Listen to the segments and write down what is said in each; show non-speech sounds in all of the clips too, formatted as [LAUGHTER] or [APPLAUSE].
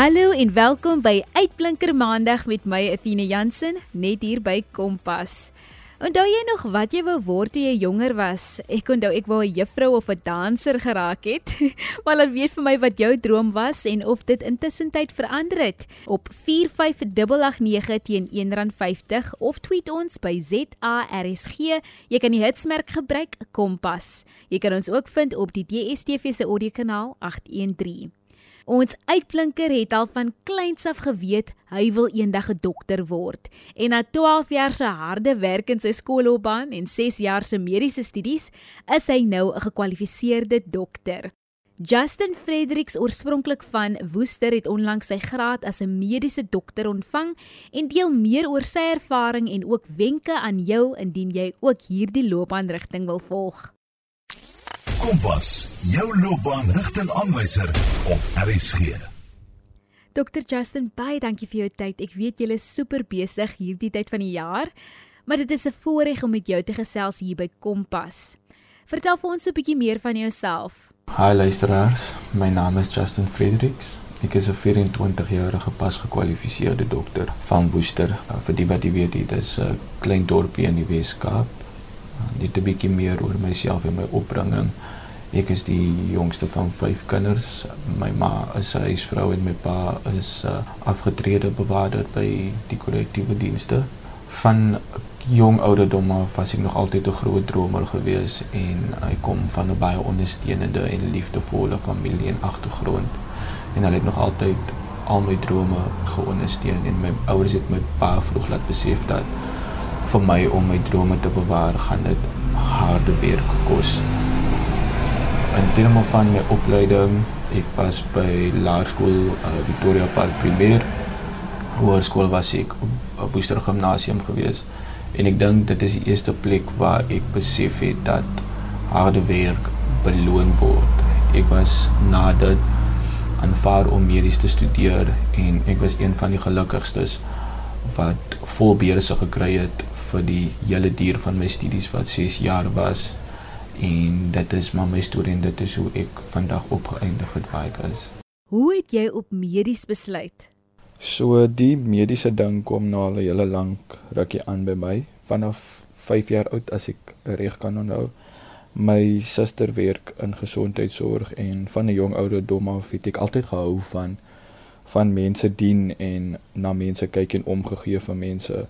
Hallo en welkom by Uitblinker Maandag met my Athena Jansen net hier by Kompas. Onthou jy nog wat jy wou word toe jy jonger was? Ek onthou ek wou 'n juffrou of 'n danser geraak het. [LAUGHS] Maar laat weet vir my wat jou droom was en of dit intussen tyd verander het. Op 45889 teen R1.50 of tweet ons by ZARSG. Jy kan die hitsmerk gebruik Kompas. Jy kan ons ook vind op die DSTV se audiokanaal 813. Ons uitblinker het al van kleins af geweet hy wil eendag 'n dokter word. En na 12 jaar se harde werk in sy skoolloopbaan en 6 jaar se mediese studies, is hy nou 'n gekwalifiseerde dokter. Justin Fredericks, oorspronklik van Woester, het onlangs sy graad as 'n mediese dokter ontvang en deel meer oor sy ervaring en ook wenke aan jou indien jy ook hierdie loopbaanrigting wil volg. Kompas, jou loopbaanrigtingaanwyser op RSG. Dr Justin, baie dankie vir jou tyd. Ek weet jy is super besig hierdie tyd van die jaar, maar dit is 'n voorreg om met jou te gesels hier by Kompas. Vertel vir ons 'n bietjie meer van jouself. Hi luisteraars, my naam is Justin Fredericks. Ek is 'n 24-jarige pas gekwalifiseerde dokter van Woester. Uh, vir die wat jy weet, dit is 'n klein dorpie in die Weskaap net 'n bietjie meer oor myself en my opbringing. Ek is die jongste van 5 kinders. My ma is 'n huisvrou en my pa is 'n uh, afgetrede bewaarder by die korrektiewe dienste. Van jong ouderdom af was ek nog altyd 'n groot dromer gewees en ek kom van 'n baie ondersteunende en liefdevolle familie en agtergrond. En hulle het nog altyd al my drome geondersteun en my ouers het my pa vroeg laat besef dat vir my om my drome te bewaar gaan dit harde werk kos. In terme van my opleiding, ek was by laerskool uh, Victoria Park Primêr. Hoërskool was ek op Woester Gimnasium gewees en ek dink dit is die eerste plek waar ek besef het dat harde werk beloon word. Ek was na dit aanvaar om medies te studeer en ek was een van die gelukkigstes wat volbeurse gekry het vir die hele duur van my studies wat 6 jaar was en dit is maar my storie en dit is hoe ek vandag opgeëindig het waar ek is. Hoe het jy op medies besluit? So die mediese ding kom nou al 'n hele lank rukkie aan by my vanaf 5 jaar oud as ek reg kan onthou. My suster werk in gesondheidsorg en van 'n jong ouderdom af het ek altyd gehou van van mense dien en na mense kyk en omgegee vir mense.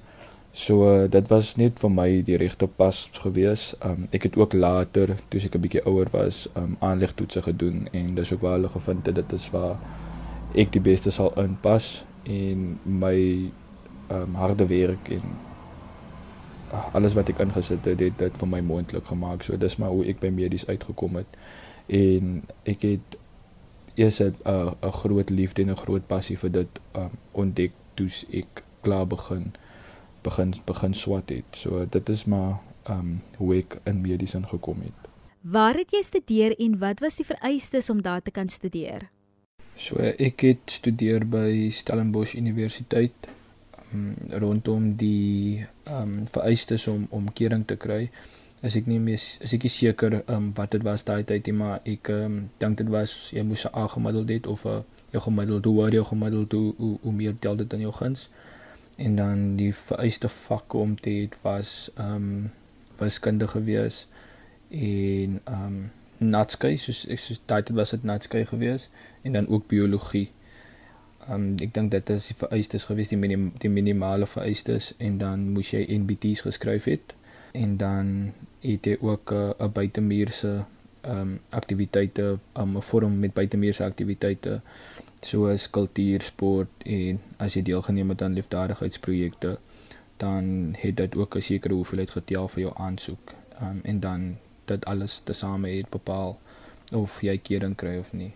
So dit was net vir my die regte pas gewees. Um ek het ook later, toe ek 'n bietjie ouer was, um aanlegtoetse gedoen en dis ook waar hulle gevind het dit is waar ek die beste sal inpas en my um harde werk en uh, alles wat ek ingesit het, het dit vir my moontlik gemaak. So dis maar hoe ek by medies uitgekom het. En ek het eers 'n 'n groot liefde en 'n groot passie vir dit um ontdek toe ek klaar begin begin begin swat het. So dit is maar ehm um, hoe ek in mediese gekom het. Waar het jy studeer en wat was die vereistes om daar te kan studeer? So ek het studeer by Stellenbosch Universiteit um, rondom die ehm um, vereistes om om kering te kry. As ek nie mis as ek is seker ehm um, wat dit was daai tyd nie, maar ek ehm um, dink dit was jy moes 'n A gemiddeld het of 'n jou gemiddeld hoe jou gemiddeld hoe, hoe, hoe meer tel dit in jou guns en dan die vereiste vakke om te het was ehm um, wiskunde gewees en ehm um, natskei soos ek soos daai was dit natskei gewees en dan ook biologie. Ehm um, ek dink dit is die vereistes gewees die minim, die minimale vereistes en dan moes jy NBT's geskryf het en dan het jy ook 'n uh, buitemuurse ehm um, aktiwiteite, um, 'n vorm met buitemuurse aktiwiteite soos kultuur, sport en as jy deelgeneem het aan liefdadigheidsprojekte, dan het dit ook 'n sekere hoeveelheid getel vir jou aansoek. Um, en dan dit alles tesame het bepaal of jy kering kry of nie.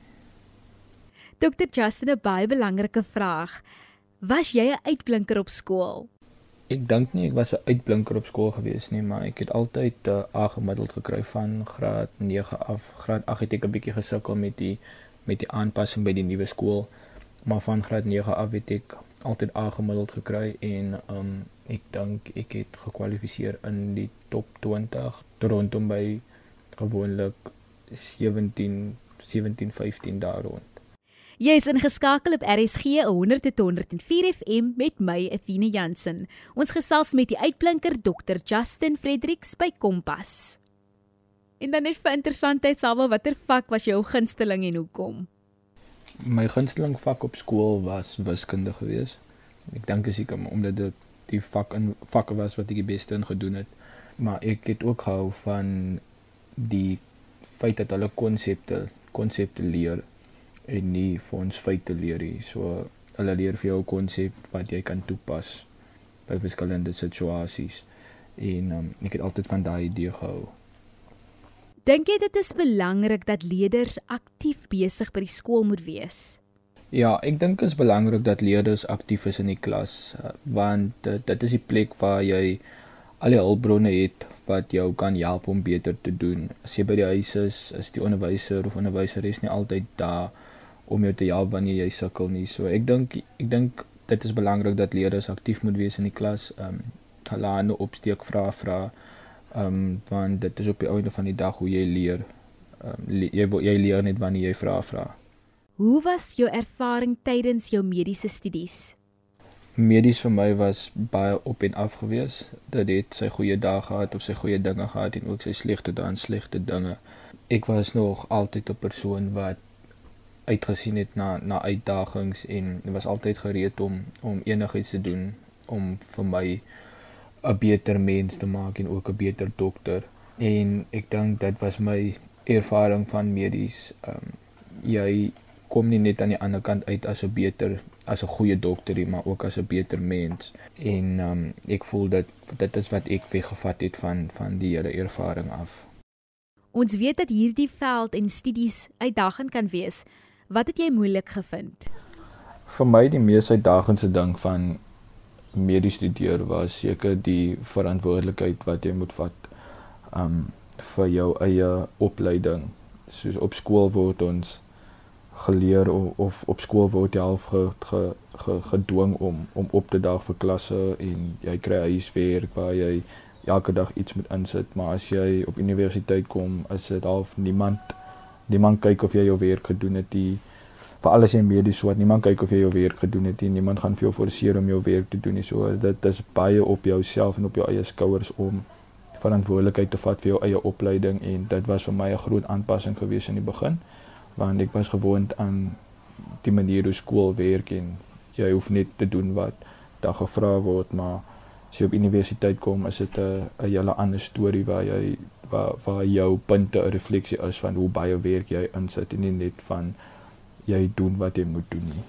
Dr. Justin 'n baie belangrike vraag. Was jy 'n uitblinker op skool? Ek dink nie ek was 'n uitblinker op skool gewees nie, maar ek het altyd 'n uh, A gemiddeld gekry van graad 9 af. Graad 8 het ek 'n bietjie gesukkel met die met die aanpassing by die nuwe skool. Maar van graad 9 af het ek altyd A gemiddeld gekry en um ek dink ek het gekwalifiseer in die top 20 rondom by gewoonlik 17 17 15 daar rond. Jy is ingeskakel op RSG 100.104 FM met my Athena Jansen. Ons gesels met die uitblinker Dr Justin Fredericks by Kompas. En dan net vir interessantheid salwe watter vak was jou gunsteling en hoekom? My gunsteling vak op skool was wiskunde geweest. Ek dink as ek omdat dit die vak in vakke was wat ek die beste in gedoen het. Maar ek het ook gehou van die feit dat hulle konsepte konsepte leer en nie vir ons feite leer nie. So hulle leer vir jou 'n konsep wat jy kan toepas by verskillende situasies. En um, ek het altyd van daai idee gehou. Dink jy dit is belangrik dat leerders aktief besig by die skool moet wees? Ja, ek dink dit is belangrik dat leerders aktief is in die klas uh, want dit, is die plek waar jy al die hulpbronne het wat jou kan help om beter te doen. As jy by die huis is, is die onderwyser of onderwyseres nie altyd daar om jou te help wanneer jy sukkel nie. So ek dink ek dink dit is belangrik dat leerders aktief moet wees in die klas. Ehm um, hulle hande opsteek vra vra. Ehm um, want dit is op die einde van die dag hoe jy leer. Ehm um, le jy jy leer net wanneer jy vra vra. Hoe was jou ervaring tydens jou mediese studies? Medies vir my was baie op en af gewees. Dit het sy goeie dae gehad of sy goeie dinge gehad en ook sy slegte dae en slegte dinge. Ek was nog altyd 'n persoon wat uitgesien het na na uitdagings en was altyd gereed om om enigiets te doen om vir my 'n beter mens te maak en ook 'n beter dokter. En ek dink dit was my ervaring van medies. Ehm um, jy kom nie net aan die ander kant uit as 'n beter as 'n goeie dokter nie, maar ook as 'n beter mens. En ehm um, ek voel dat dit is wat ek weggevat het van van die hele ervaring af. Ons weet dat hierdie veld en studies uitdagend kan wees, Wat het jy moeilik gevind? Vir my die mees uitdagende ding van medies studeer was seker die verantwoordelikheid wat jy moet vat um vir jou eie opleiding. Soos op skool word ons geleer of, of op skool word jy half ge, ge, ge, gedwing om om op te dag vir klasse en jy kry huiswerk waar jy elke dag iets moet insit, maar as jy op universiteit kom, is dit half niemand Niemand kyk of jy jou werk gedoen het nie. Vir alles in medies so, niemand kyk of jy jou werk gedoen het nie. Niemand gaan vir jou forceer om jou werk te doen nie. So dit is baie op jouself en op jou eie skouers om verantwoordelikheid te vat vir jou eie opleiding en dit was vir my 'n groot aanpassing gewees in die begin want ek was gewoond aan die manier hoe skool werk en jy hoef net te doen wat daar gevra word maar as jy op universiteit kom is dit 'n 'n hele ander storie waar jy waar waar jou punte 'n refleksie is van hoe baie werk jy insit en nie net van jy doen wat jy moet doen nie.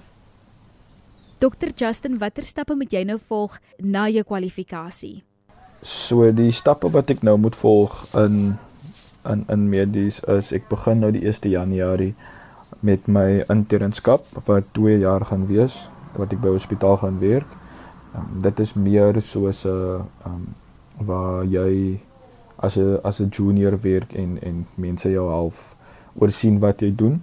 Dr Justin, watter stappe moet jy nou volg na jou kwalifikasie? So die stappe wat ek nou moet volg in in in medies is ek begin nou die 1 Januarie met my internskap wat 2 jaar gaan wees wat ek by hospitaal gaan werk. Um, dit is meer soos 'n uh, um, waar jy as 'n as 'n junior werk en en mense jou half oor sien wat jy doen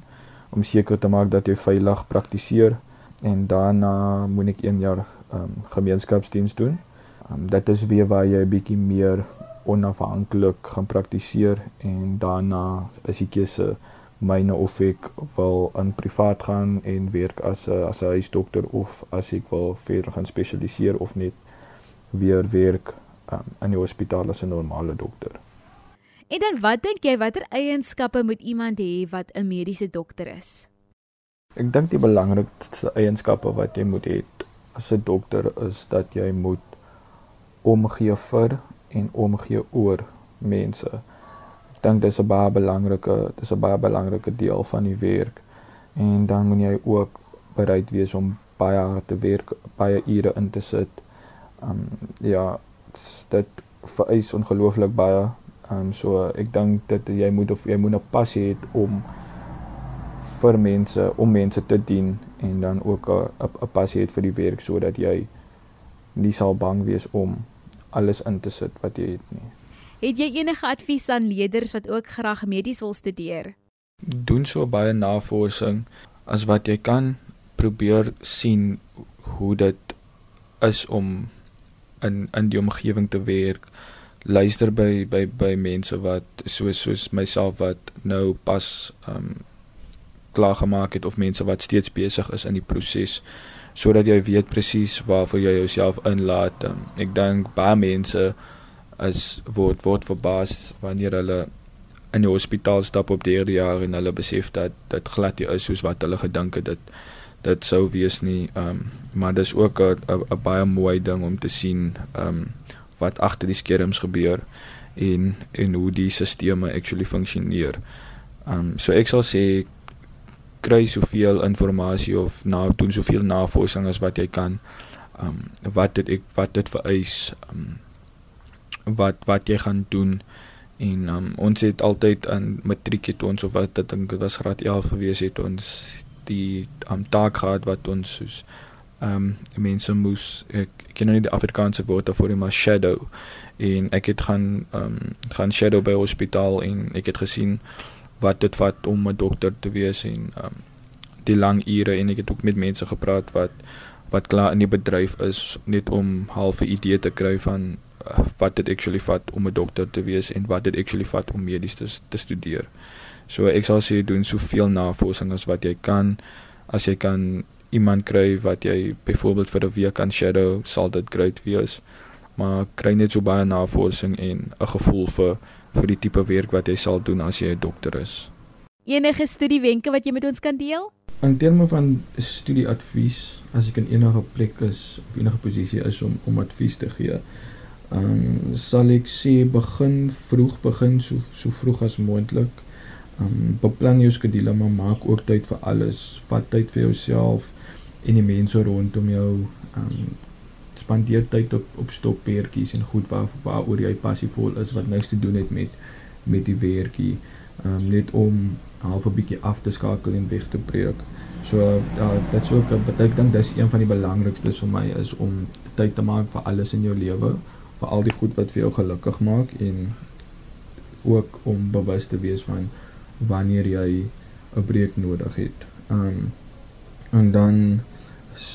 om seker te maak dat jy veilig praktiseer en daarna moet ek 1 jaar um, gemeenskapsdiens doen. Um, dit is weer waar jy 'n bietjie meer onafhanklik gaan praktiseer en daarna is die keuse myne of ek wil in privaat gaan en werk as 'n as 'n huisdokter of as ek wil verder gaan spesialiseer of net weer werk um, in die hospitaal as 'n normale dokter. En dan wat dink jy watter eienskappe moet iemand hê wat 'n mediese dokter is? Ek dink die belangrikste eienskappe wat jy moet hê as 'n dokter is dat jy moet omgee vir en omgee oor mense. Ek dink dis 'n baie belangrike dis 'n baie belangrike deel van die werk. En dan moet jy ook bereid wees om baie hard te werk, baie ure in te sit. Ehm um, ja, dit vereis ongelooflik baie. Ehm um, so ek dink dat jy moet of jy moet 'n passie hê om vir mense om mense te dien en dan ook 'n 'n passie hê vir die werk sodat jy nie sal bang wees om alles in te sit wat jy het nie. Het jy enige advies aan leerders wat ook graag medies wil studeer? Doen so baie navorsing as wat jy kan probeer sien hoe dit is om in in die omgewing te werk luister by by by mense wat soos soos myself wat nou pas um klaar gemaak het of mense wat steeds besig is in die proses sodat jy weet presies waarvoor jy jouself inlaat. Um, ek dink baie mense is word word verbaas wanneer hulle in die hospitaal stap op derde jaar en hulle besef dat dit glad nie is soos wat hulle gedink het dit dit sou wees nie. Ehm um, maar dis ook 'n baie mooi ding om te sien ehm um, wat agter die skerms gebeur en en hoe die stelsels actually funksioneer. Ehm um, so ek sal sê kry soveel inligting of nou doen soveel navorsing as wat jy kan. Ehm um, wat dit ek wat dit vereis ehm um, wat wat jy gaan doen en um, ons het altyd in matriek het ons of wat ek dink dit was graad 11 gewees het ons die am um, taak gehad wat ons soos ehm um, mense moes ek, ek ken nou nie die Afrikaanse woord daarvoor maar shadow en ek het gaan ehm um, gaan shadow by hospitaal en ek het gesien wat dit vat om 'n dokter te wees en ehm um, die lang ure en ek het ook met mense gepraat wat wat klaar in die bedryf is net om half 'n idee te kry van wat dit actually vat om 'n dokter te wees en wat dit actually vat om medies te, te studeer. So ek sal sê doen soveel navorsing as wat jy kan. As jy kan iemand kry wat jy byvoorbeeld vir 'n week kan shadow, sal dit great wees. Maar kry net so baie navorsing en 'n gevoel vir vir die tipe werk wat jy sal doen as jy 'n dokter is. Enige studiewenke wat jy met ons kan deel? In terme van studieadvies, as ek in enige plek is of enige posisie is om om advies te gee, Ehm um, sal ek sê begin vroeg begin so so vroeg as moontlik. Um, beplan jou skedule maar maak ook tyd vir alles. Vat tyd vir jouself en die mense rondom jou. Um, spandeer tyd op op stoppeertjies en goed waar waaroor jy passievol is wat niks te doen het met met die. Ehm um, net om half 'n bietjie af te skakel en weg te breek. So ja, dit is ook ek dink dis een van die belangrikstes vir my is om tyd te maak vir alles in jou lewe vir al die goed wat vir jou gelukkig maak en ook om bewus te wees van wanneer jy 'n breek nodig het. Um en dan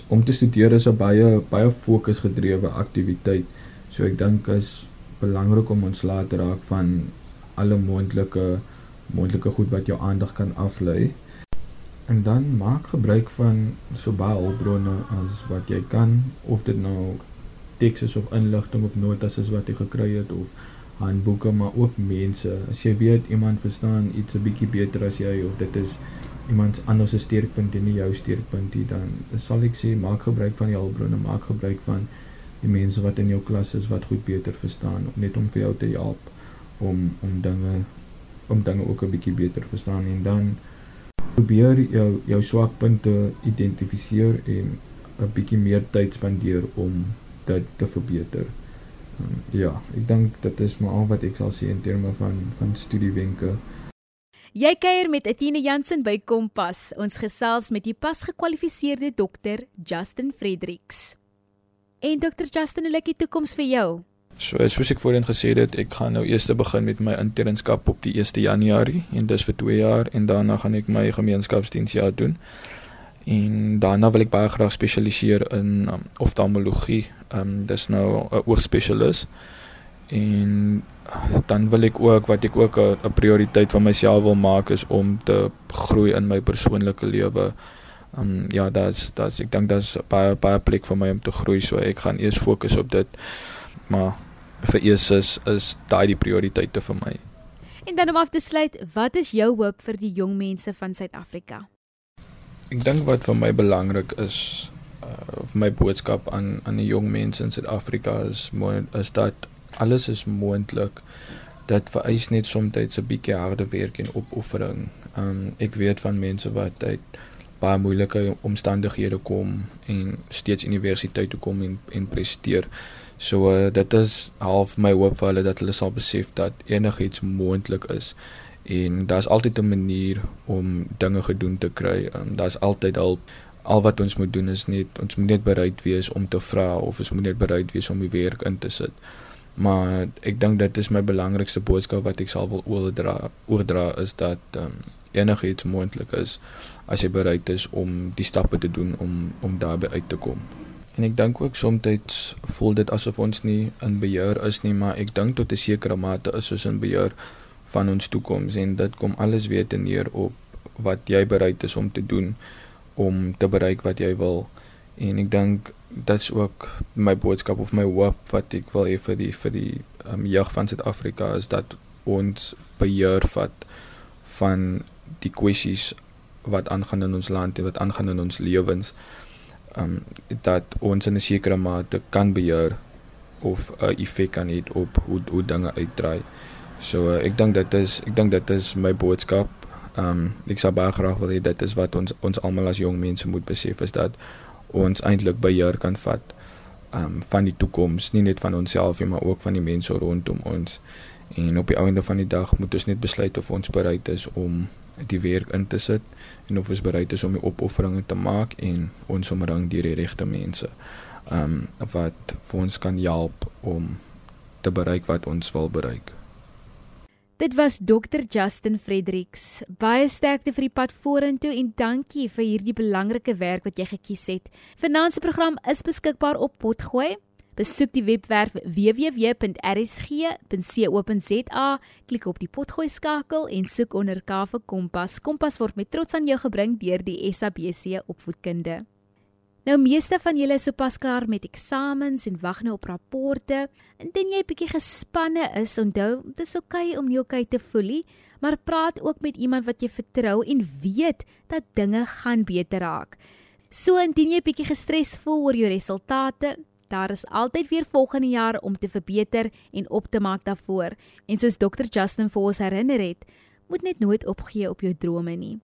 om te studeer is 'n baie baie fokusgedrewe aktiwiteit. So ek dink is belangrik om ontslae te raak van alle moontlike moontlike goed wat jou aandag kan aflei. En dan maak gebruik van so baie hulpbronne as wat jy kan of dit nou tekste of inligting of notas is wat jy gekry het of handboeke maar ook mense as jy weet iemand verstaan iets 'n bietjie beter as jy of dit is iemand anders se sterkpunt en nie jou sterkpunt nie dan sal ek sê maak gebruik van die hulpbronne maak gebruik van die mense wat in jou klas is wat goed beter verstaan net om vir jou te help om om dinge om dinge ook 'n bietjie beter verstaan en dan probeer jou jou swakpunte identifiseer en 'n bietjie meer tyd spandeer om dit te verbeter. Um, ja, ek dink dit is maar al wat ek sal sê in terme van van studiewenke. Jy kuier met Etienne Jansen by Kompas. Ons gesels met die pas gekwalifiseerde dokter Justin Fredericks. En dokter Justin, hoe lyk die toekoms vir jou? So soos ek voorheen gesê het, ek gaan nou eers begin met my internskap op die 1 Januarie en dis vir 2 jaar en daarna gaan ek my gemeenskapsdiensjaar doen. En daarna wil ek baie graag spesialiseer in um, oftalmologie. Ehm um, dis nou 'n oogspesialis. En dan wil ek ook wat ek ook 'n prioriteit van myself wil maak is om te groei in my persoonlike lewe. Ehm um, ja, dat's dat's ek dink dat's baie baie plek vir my om te groei, so ek gaan eers fokus op dit. Maar vir eers is is daai die prioriteite vir my. En dan om af te sluit, wat is jou hoop vir die jong mense van Suid-Afrika? Ek dink wat vir my belangrik is uh, of my boodskap aan aan die jong mense in Suid-Afrika is is dat alles is moontlik. Dit vereis net soms 'n bietjie harde werk en opoffering. Um ek weet van mense wat uit baie moeilike omstandighede kom en steeds universiteit toe kom en en presteer. So uh, dit is half my hoop vir hulle dat hulle sal besef dat enigiets moontlik is en daar's altyd 'n manier om dinge gedoen te kry. Um, daar's altyd hulp. Al wat ons moet doen is net ons moet net bereid wees om te vra of ons moet net bereid wees om die werk in te sit. Maar ek dink dit is my belangrikste boodskap wat ek sal wil oordra oordra is dat um, enigiets moontlik is as jy bereid is om die stappe te doen om om daarby uit te kom. En ek dink ook soms voel dit asof ons nie in beheer is nie, maar ek dink tot 'n sekere mate is ons in beheer van ons toekoms en dit kom alles weer te neer op wat jy bereid is om te doen om te bereik wat jy wil. En ek dink dit is ook my boodskap of my hoop wat ek wil hê vir die vir die um, jeug van Suid-Afrika is dat ons beheer vat van die kwessies wat aangaan in ons land en wat aangaan in ons lewens. Um dat ons in 'n sekere mate kan beheer of 'n uh, effek kan hê op hoe hoe dinge uitdraai. So uh, ek dink dit is ek dink dit is my boodskap. Um ek sou baie graag wil hê dit is wat ons ons almal as jong mense moet besef is dat ons eintlik beheer kan vat um van die toekoms, nie net van onsself nie, maar ook van die mense rondom ons. En op die einde van die dag moet ons net besluit of ons bereid is om die werk in te sit en of ons bereid is om die opofferinge te maak en ons omring deur die regte mense. Um wat vir ons kan help om te bereik wat ons wil bereik. Dit was Dr Justin Fredericks. Baie sterkte vir die pad vorentoe en dankie vir hierdie belangrike werk wat jy gekies het. Se program is beskikbaar op Potgooi. Besoek die webwerf www.rsg.co.za, klik op die Potgooi skakel en soek onder K vir Kompas. Kompas word met trots aan jou gebring deur die SABC opvoedkunde. Nou meeste van julle is sopas klaar met eksamens en wag nou op rapporte. Indien jy bietjie gespanne is, onthou, dit is oukei okay om nie oukei okay te voel nie, maar praat ook met iemand wat jy vertrou en weet dat dinge gaan beter raak. So indien jy bietjie gestres voel oor jou resultate, daar is altyd weer volgende jaar om te verbeter en op te maak daarvoor. En soos Dr Justin vir ons herinner het, moet net nooit opgee op jou drome nie.